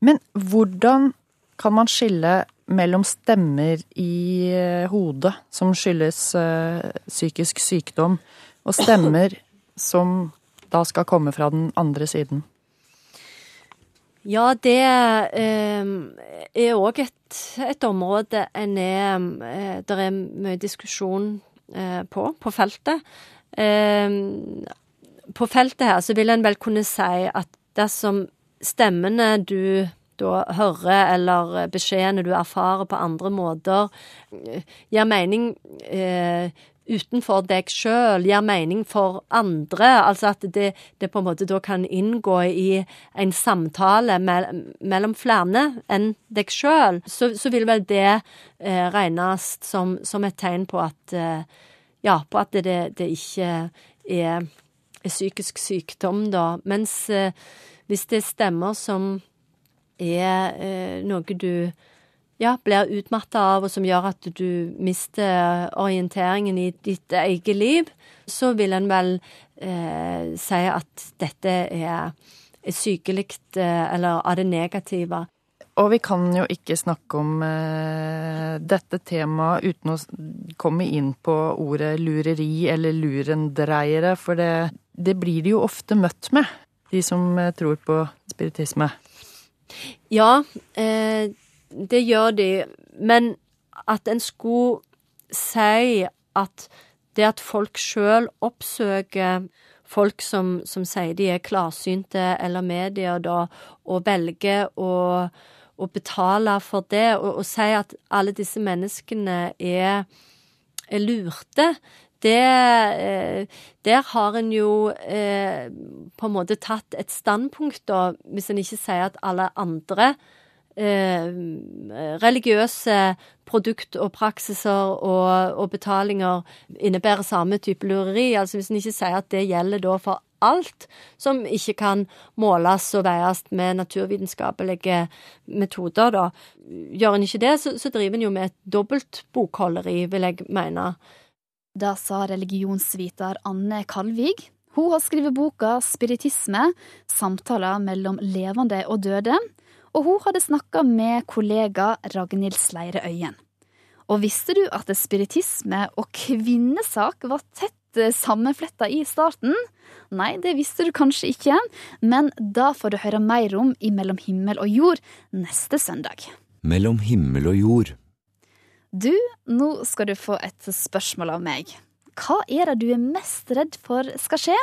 Speaker 18: Men hvordan kan man skille mellom stemmer i eh, hodet som skyldes uh, psykisk sykdom, og stemmer som da skal komme fra den andre siden?
Speaker 17: Ja, det eh, er òg et, et, område en er eh, Det er mye diskusjon eh, på, på feltet. Eh, på feltet her så vil en vel kunne si at dersom stemmene du da hører, eller beskjedene du erfarer på andre måter, eh, gir mening utenfor deg sjøl, gir mening for andre. Altså at det, det, på en måte da kan inngå i en samtale me mellom flere enn deg sjøl. Så, så, vil vel det eh, regnes som, som, et tegn på at eh, ja, på at det, det ikke er, er, psykisk sykdom, da. Mens eh, hvis det stemmer som er eh, noe du ja, blir utmatta av, og som gjør at du mister orienteringen i ditt eget liv, så vil en vel eh, si at dette er, sykelig eh, eller av det negative.
Speaker 18: Og vi kan jo ikke snakke om eh, dette temaet uten å komme inn på ordet lureri eller lurendreiere, for det, det blir de jo ofte møtt med, de som eh, tror på spiritisme.
Speaker 17: Ja, eh, det gjør de, men at en skulle si at det at folk sjøl oppsøker folk som, som, sier de er klarsynte, eller medier, da, og velger å, å betale for det, og, og si at alle disse menneskene er, er lurte, det eh, Der har en jo eh, på en måte tatt et standpunkt, da, hvis en ikke sier at alle andre religiøse produkt og praksiser og, og, betalinger innebærer samme type lureri. Altså hvis en ikke sier at det gjelder da for alt som ikke kan måles og veies med naturvitenskapelige metoder, da. Gjør en ikke det, så, så driver en jo med et dobbelt bokholderi, vil jeg mene.
Speaker 2: Da sa religionsviter Anne Kalvig. Hun har skrevet boka Spiritisme samtaler mellom levende og døde, og hun hadde snakka med kollega Ragnhild Sleire Øyen. Og visste du at spiritisme og kvinnesak var tett eh, sammenfletta i starten? Nei, det visste du kanskje ikke, men da får du høre mer om i Mellom himmel og jord neste søndag.
Speaker 1: Mellom himmel og jord.
Speaker 2: Du, nå skal du få et spørsmål av meg. Hva er det du er mest redd for skal skje?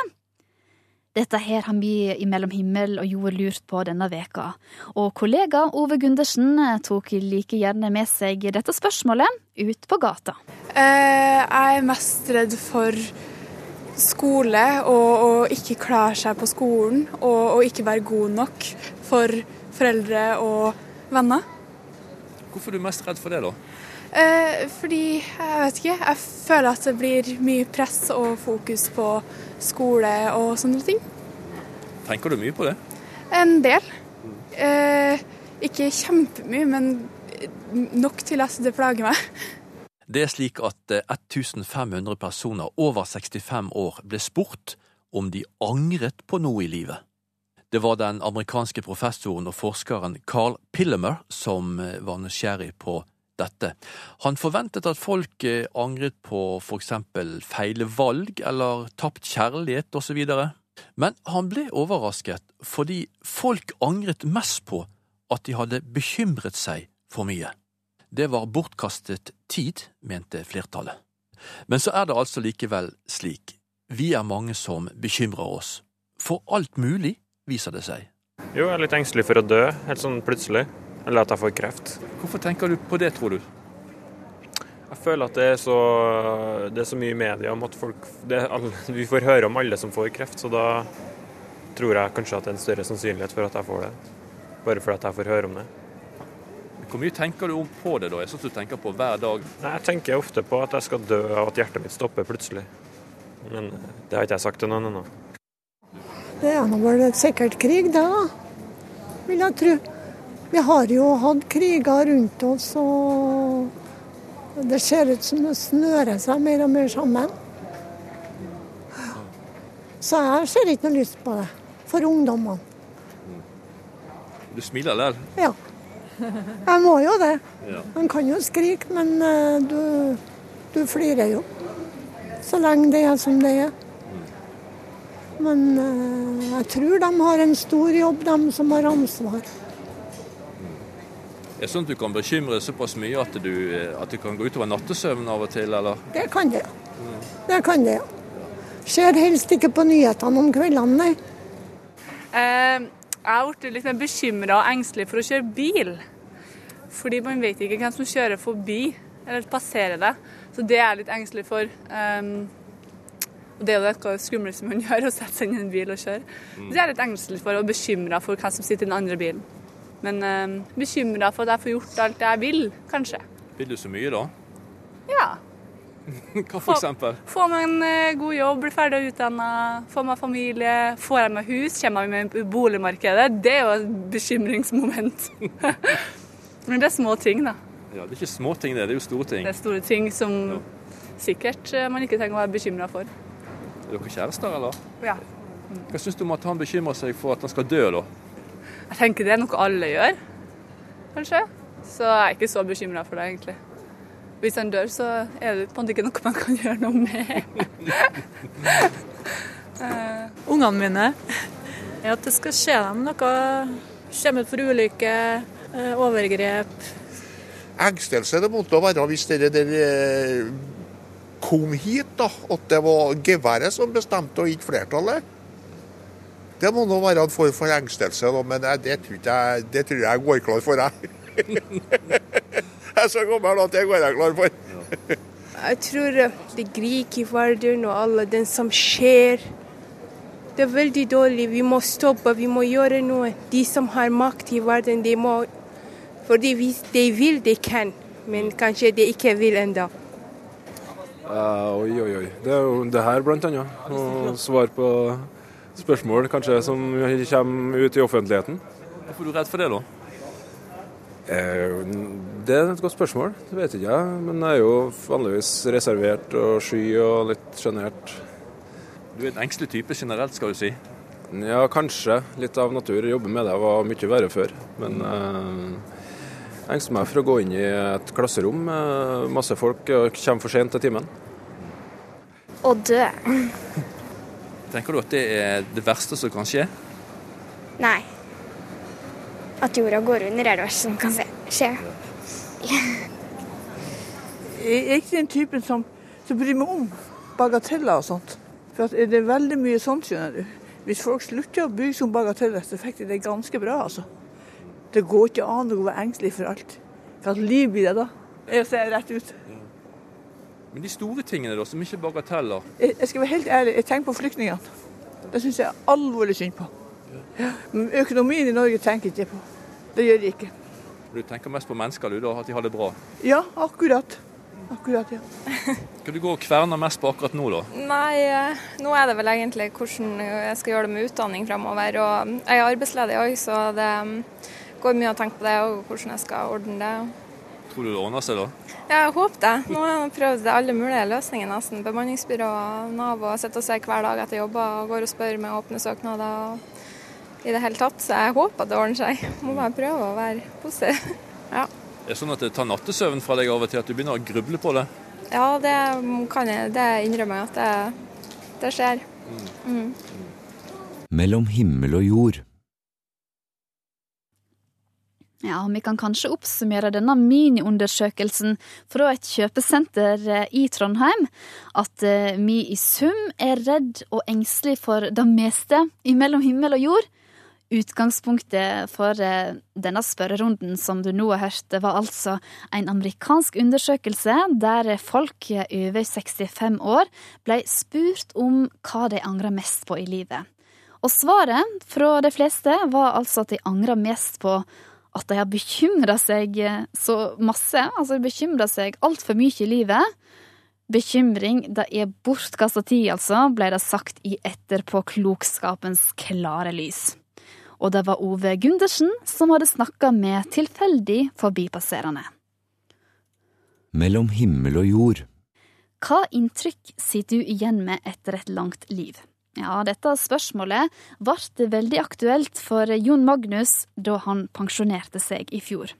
Speaker 2: Dette her har vi i Mellom himmel og jord lurt på denne veka. Og kollega Ove Gundersen tok like gjerne med seg dette spørsmålet ut på gata.
Speaker 20: Eh, jeg er mest redd for skole og å ikke klare seg på skolen. Og, og ikke være god nok for foreldre og venner.
Speaker 21: Hvorfor er du mest redd for det, da?
Speaker 20: Eh, fordi, jeg vet ikke, jeg føler at det blir mye press og fokus på skole og sånne ting.
Speaker 21: Tenker du mye på det?
Speaker 20: En del. Eh, ikke kjempemye, men nok til at det plager meg.
Speaker 21: Det er slik at 1500 eh, personer over 65 år ble spurt om de angret på noe i livet. Det var den amerikanske professoren og forskeren Carl Pillemer som eh, var nysgjerrig på dette. Han forventet at folk eh, angret på eksempel feile valg eller tapt kjærlighet osv. Men han ble overrasket fordi folk angret mest på at de hadde bekymret seg for mye. Det var bortkastet tid, mente flertallet. Men så er det altså likevel slik. Vi er mange som bekymrer oss. For alt mulig, viser det seg.
Speaker 22: Jo, jeg er litt engstelig for å dø, helt sånn plutselig. Eller at jeg får kreft.
Speaker 21: Hvorfor tenker du på det, tror du?
Speaker 22: Jeg føler at det er så, det er så mye i media om at folk det Vi får høre om alle som får kreft, så da tror jeg kanskje at det er en større sannsynlighet for at jeg får det. Bare fordi at jeg får høre om det.
Speaker 21: Hvor mye tenker du om på det, da? Jeg synes du tenker på hver dag.
Speaker 22: Nei, Jeg tenker ofte på at jeg skal dø av at hjertet mitt stopper plutselig. Men det har ikke jeg sagt til noen ennå.
Speaker 23: Det er nå vel sikkert krig, det, da. Vil jeg tro. Vi har jo hatt kriger rundt oss, og det ser ut som det snører seg mer og mer sammen. Så jeg ser ikke noe lyst på det for ungdommene.
Speaker 21: Du smiler likevel.
Speaker 23: Ja. Jeg må jo det. Man kan jo skrike, men eh, du, du flirer jo. Så lenge det er som det er. Men eh, jeg tror de har en stor jobb, de som har ansvar.
Speaker 21: Er sånn at du kan bekymre såpass mye at, du, eh, at det kan gå utover nattesøvnen av og til, eller?
Speaker 23: Det kan det, ja. Det kan det, ja. Ser helst ikke på nyhetene om kveldene, nei.
Speaker 24: Eh, jeg har blitt litt mer bekymra og engstelig for å kjøre bil. Fordi man vet ikke hvem som kjører forbi eller passerer det. Så det er jeg litt engstelig for. Um, og det er jo det skumleste man gjør, å sette seg inn i en bil og kjøre. Så det er litt engstelig for og bekymra for hvem som sitter i den andre bilen. Men eh, bekymra for at jeg får gjort alt jeg vil, kanskje.
Speaker 21: Vil du så mye, da?
Speaker 24: Ja.
Speaker 21: Hva for eksempel?
Speaker 24: Få meg en eh, god jobb, bli ferdig utdanna, få meg familie. Får jeg meg hus, kommer jeg meg med på boligmarkedet. Det er jo et bekymringsmoment. Men det er små ting, da.
Speaker 21: Ja, Det er ikke småting, det. Det er jo store ting.
Speaker 24: Det er store ting som sikkert eh, man ikke trenger å være bekymra for.
Speaker 21: Er dere kjærester, eller?
Speaker 24: Ja.
Speaker 21: Hva syns du om at han bekymrer seg for at han skal dø, da?
Speaker 24: Jeg tenker det er noe alle gjør, kanskje. Så jeg er ikke så bekymra for det, egentlig. Hvis han dør, så er det på en måte ikke noe man kan gjøre noe med.
Speaker 25: Uh, Ungene mine er at det skal skje dem noe. Kommer ut for ulykke, uh, overgrep.
Speaker 26: Engstelse det måtte være hvis det der eh, kom hit, da. At det var geværet som bestemte, og ikke flertallet. Det må nå være en form for engstelse, men det, tror jeg, det tror jeg går klar for, jeg. jeg er så gammel at det går jeg klar for.
Speaker 27: Jeg tror det gikk i verden og alle den som skjer. Det er veldig dårlig. Vi må stoppe, vi må gjøre noe. De som har makt i verden, de må Fordi hvis de vil, de kan. Men kanskje de ikke vil ennå.
Speaker 28: Uh, oi, oi, oi. Det er jo det her, blant annet. Å svare på spørsmål kanskje som kommer ut i offentligheten.
Speaker 21: Hvorfor er du redd for det, da?
Speaker 28: Eh, det er et godt spørsmål. Det vet ikke jeg. Men jeg er jo vanligvis reservert og sky og litt sjenert.
Speaker 21: Du er en engstelig type generelt, skal du si?
Speaker 28: Ja, kanskje. Litt av natur. Jeg jobber med det. Jeg var mye verre før. Men eh, jeg engster meg for å gå inn i et klasserom med masse folk og kommer for sent til timen.
Speaker 29: Å dø.
Speaker 21: Tenker du at det er det verste som kan skje?
Speaker 29: Nei. At jorda går under er det verste som kan skje.
Speaker 30: Jeg er ikke den typen som, som bryr meg om bagateller og sånt. For at det er veldig mye sånt, skjønner du. Hvis folk slutter å bygge som bagateller, så fikk de det ganske bra, altså. Det går ikke an å være engstelig for alt. Hva slags liv blir det da? Jeg ser rett ut.
Speaker 21: Men de store tingene, da, som ikke er bagateller?
Speaker 30: Jeg, jeg skal være helt ærlig, jeg tenker på flyktningene. Det syns jeg er alvorlig synd på. Ja. Men økonomien i Norge tenker ikke jeg på. Det gjør jeg ikke.
Speaker 21: Du tenker mest på mennesker, du, da, at de har det bra?
Speaker 30: Ja, akkurat. Akkurat, ja.
Speaker 21: Hva du går og kverner mest på akkurat nå, da?
Speaker 31: Nei, eh, nå er det vel egentlig hvordan jeg skal gjøre det med utdanning fremover. Og jeg er arbeidsledig òg, så det mm, går mye å tenke på det og hvordan jeg skal ordne det.
Speaker 21: Tror du det ordner seg, da?
Speaker 31: Ja, jeg håper det. Nå har jeg prøvd alle mulige løsninger, nesten. Bemanningsbyrå, Nav og sitter og ser hver dag etter jobber og går og spør med åpne søknader. og I det hele tatt. Så jeg håper at det ordner seg. Må bare prøve å være positiv. Ja.
Speaker 21: Er det sånn at det tar nattesøvn fra deg av og til, at du begynner å gruble på det?
Speaker 31: Ja, det kan jeg. Det innrømmer jeg at det, det skjer. Mm.
Speaker 1: Mellom himmel og jord.
Speaker 2: Ja, Vi kan kanskje oppsummere denne miniundersøkelsen fra et kjøpesenter eh, i Trondheim. At eh, vi i sum er redd og engstelig for det meste imellom mellom himmel og jord. Utgangspunktet for eh, denne spørrerunden som du nå har hørt, var altså en amerikansk undersøkelse der folk over 65 år ble spurt om hva de angrer mest på i livet. Og svaret fra de fleste var altså at de angrer mest på at de har bekymra seg så masse, altså bekymra seg altfor mye i livet. Bekymring, det er bortkasta tid, altså, ble det sagt i etterpåklokskapens klare lys. Og det var Ove Gundersen som hadde snakka med tilfeldig forbipasserende.
Speaker 1: Mellom himmel og jord.
Speaker 2: Hva inntrykk sitter du igjen med etter et langt liv? Ja, dette spørsmålet ble veldig aktuelt for Jon Magnus da han pensjonerte seg i fjor.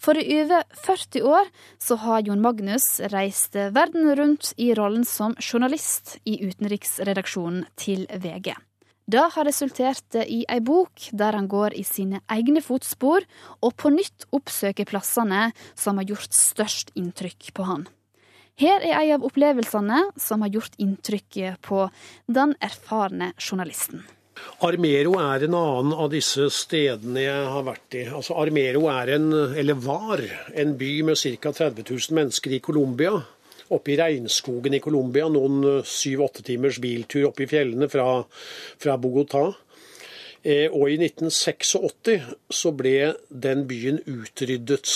Speaker 2: For i over 40 år så har Jon Magnus reist verden rundt i rollen som journalist i utenriksredaksjonen til VG. Det har resultert i ei bok der han går i sine egne fotspor og på nytt oppsøker plassene som har gjort størst inntrykk på han. Her er ei av opplevelsene som har gjort inntrykk på den erfarne journalisten.
Speaker 32: Armero er en annen av disse stedene jeg har vært i. Altså Armero er en, eller var, en by med ca. 30 000 mennesker i Colombia oppe i regnskogen i Colombia, noen eh, syv-åtte timers biltur oppe i fjellene fra, fra Bogotá. Eh, og i 1986 så ble den byen utryddet.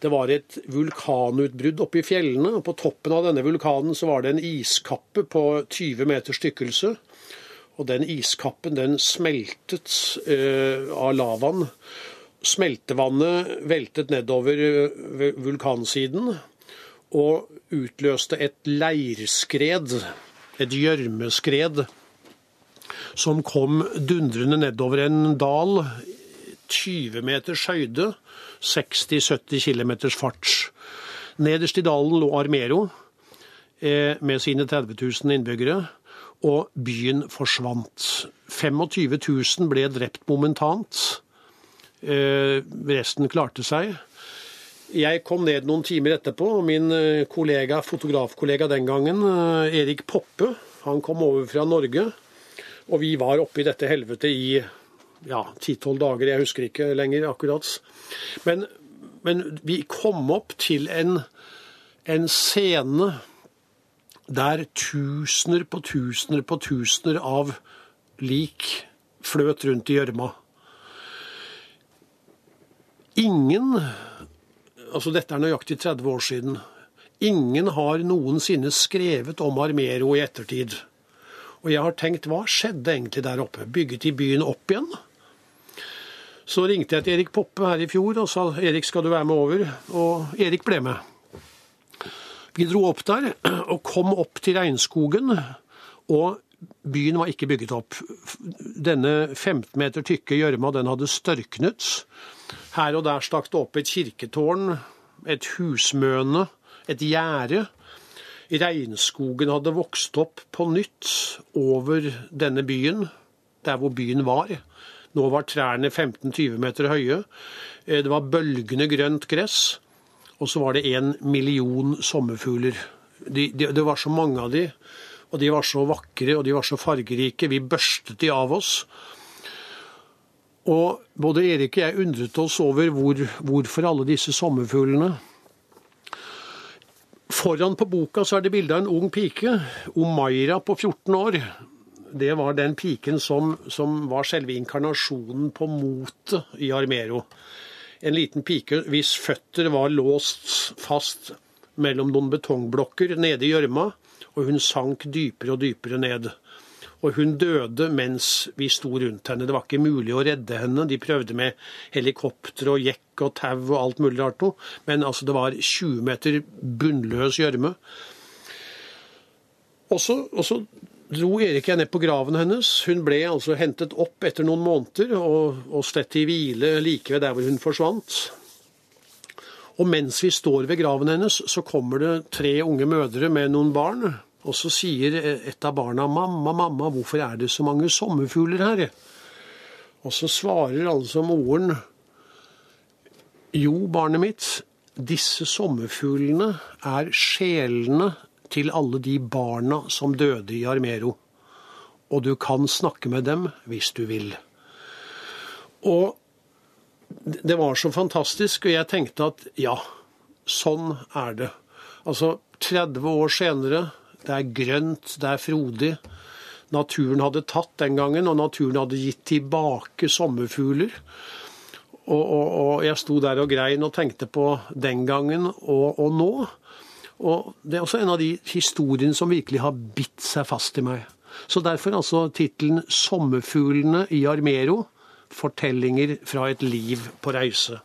Speaker 32: Det var et vulkanutbrudd oppe i fjellene. På toppen av denne vulkanen så var det en iskappe på 20 meters tykkelse. Og den iskappen den smeltet eh, av lavaen. Smeltevannet veltet nedover eh, vulkansiden og utløste et leirskred, et gjørmeskred, som kom dundrende nedover en dal. 20 meters høyde, 60-70 km fart. Nederst i dalen lå Armero eh, med sine 30 000 innbyggere, og byen forsvant. 25 000 ble drept momentant. Eh, resten klarte seg. Jeg kom ned noen timer etterpå, og min eh, kollega, fotografkollega den gangen, Erik Poppe, han kom over fra Norge. Og vi var oppe i dette helvetet i ja, ti-tolv dager, jeg husker ikke lenger akkurat. Men, men vi kom opp til en, en scene der tusener på tusener på tusener av lik fløt rundt i gjørma. Ingen altså Dette er nøyaktig 30 år siden. Ingen har noensinne skrevet om Armero i ettertid. Og jeg har tenkt, hva skjedde egentlig der oppe? Bygget de byen opp igjen? Så ringte jeg til Erik Poppe her i fjor og sa Erik, skal du være med over? Og Erik ble med. Vi dro opp der og kom opp til regnskogen. Og byen var ikke bygget opp. Denne 15 meter tykke gjørma hadde størknet. Her og der stakk det opp et kirketårn, et husmøne, et gjerde. Regnskogen hadde vokst opp på nytt over denne byen, der hvor byen var. Nå var trærne 15-20 meter høye. Eh, det var bølgende grønt gress. Og så var det en million sommerfugler. De, de, det var så mange av de, og de var så vakre og de var så fargerike. Vi børstet de av oss. Og både Erik og jeg undret oss over hvor, hvorfor alle disse sommerfuglene. Foran på boka så er det bilde av en ung pike, Omaira på 14 år. Det var den piken som, som var selve inkarnasjonen på motet i Armero. En liten pike hvis føtter var låst fast mellom noen betongblokker nede i gjørma, og hun sank dypere og dypere ned. Og hun døde mens vi sto rundt henne. Det var ikke mulig å redde henne. De prøvde med helikopter og jekk og tau og alt mulig rart noe. Men altså, det var 20 meter bunnløs gjørme. Og så, dro Erik jeg ned på graven hennes. Hun ble altså hentet opp etter noen måneder og, og slett i hvile like ved der hvor hun forsvant. Og mens vi står ved graven hennes, så kommer det tre unge mødre med noen barn. Og så sier et av barna 'mamma, mamma, hvorfor er det så mange sommerfugler her?' Og så svarer altså moren 'Jo, barnet mitt, disse sommerfuglene er sjelene til alle de barna som døde i Armero. Og du kan snakke med dem hvis du vil.' Og det var så fantastisk, og jeg tenkte at ja, sånn er det. Altså 30 år senere, det er grønt, det er frodig. Naturen hadde tatt den gangen, og naturen hadde gitt tilbake sommerfugler. Og, og, og jeg sto der og grein og tenkte på den gangen og, og nå. Og det er også en av de historiene som virkelig har bitt seg fast i meg. Så derfor altså tittelen 'Sommerfuglene i Armero'. Fortellinger fra et liv på reise.